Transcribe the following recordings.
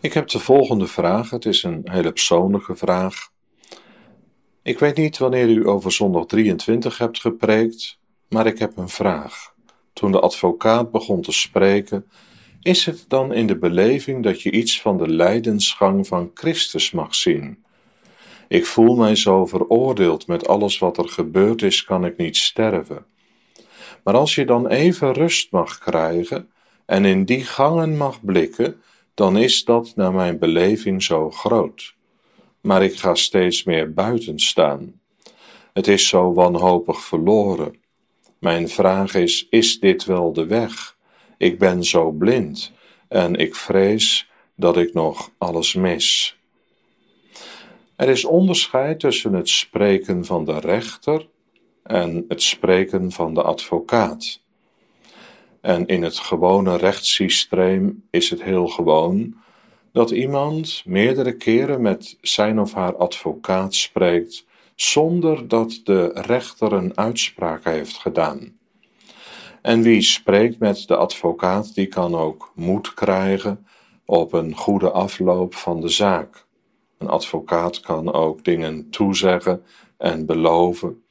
Ik heb de volgende vraag. Het is een hele persoonlijke vraag. Ik weet niet wanneer u over zondag 23 hebt gepreekt, maar ik heb een vraag. Toen de advocaat begon te spreken, is het dan in de beleving dat je iets van de lijdensgang van Christus mag zien? Ik voel mij zo veroordeeld met alles wat er gebeurd is, kan ik niet sterven. Maar als je dan even rust mag krijgen en in die gangen mag blikken, dan is dat naar mijn beleving zo groot. Maar ik ga steeds meer buiten staan. Het is zo wanhopig verloren. Mijn vraag is: is dit wel de weg? Ik ben zo blind en ik vrees dat ik nog alles mis. Er is onderscheid tussen het spreken van de rechter en het spreken van de advocaat. En in het gewone rechtssysteem is het heel gewoon dat iemand meerdere keren met zijn of haar advocaat spreekt zonder dat de rechter een uitspraak heeft gedaan. En wie spreekt met de advocaat, die kan ook moed krijgen op een goede afloop van de zaak. Een advocaat kan ook dingen toezeggen en beloven.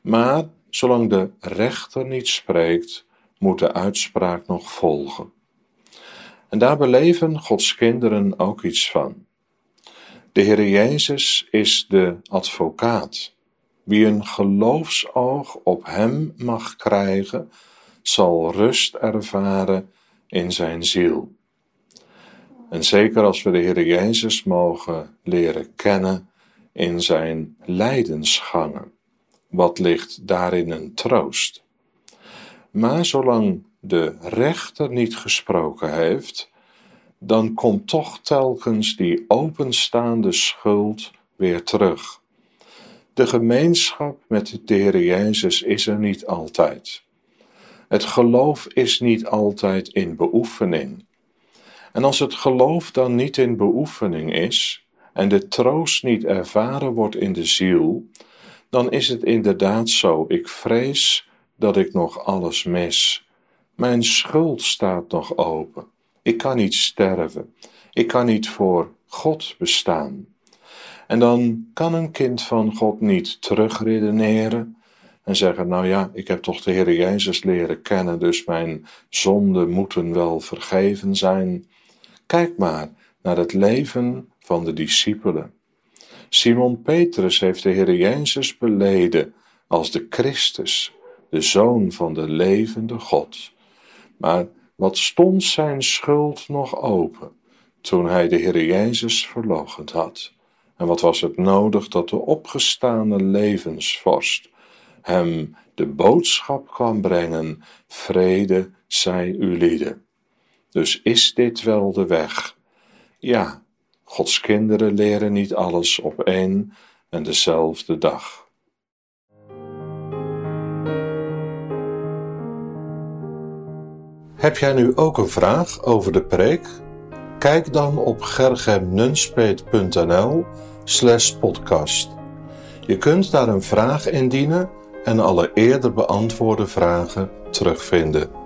Maar zolang de rechter niet spreekt, moet de uitspraak nog volgen. En daar beleven Gods kinderen ook iets van. De Heer Jezus is de advocaat. Wie een geloofsoog op Hem mag krijgen, zal rust ervaren in zijn ziel. En zeker als we de Heer Jezus mogen leren kennen in zijn lijdensgangen, wat ligt daarin een troost? Maar zolang de rechter niet gesproken heeft, dan komt toch telkens die openstaande schuld weer terug. De gemeenschap met de Heer Jezus is er niet altijd. Het geloof is niet altijd in beoefening. En als het geloof dan niet in beoefening is en de troost niet ervaren wordt in de ziel, dan is het inderdaad zo. Ik vrees dat ik nog alles mis. Mijn schuld staat nog open. Ik kan niet sterven. Ik kan niet voor God bestaan. En dan kan een kind van God niet terugredeneren en zeggen: Nou ja, ik heb toch de Heer Jezus leren kennen, dus mijn zonden moeten wel vergeven zijn. Kijk maar naar het leven van de discipelen. Simon Petrus heeft de Heer Jezus beleden als de Christus, de Zoon van de levende God. Maar wat stond zijn schuld nog open toen hij de Heer Jezus verloochend had? En wat was het nodig dat de opgestane levensvorst hem de boodschap kwam brengen: vrede zij u lieden. Dus is dit wel de weg? Ja, Gods kinderen leren niet alles op één en dezelfde dag. Heb jij nu ook een vraag over de preek? Kijk dan op gergemnunspeet.nl slash podcast. Je kunt daar een vraag indienen en alle eerder beantwoorde vragen terugvinden.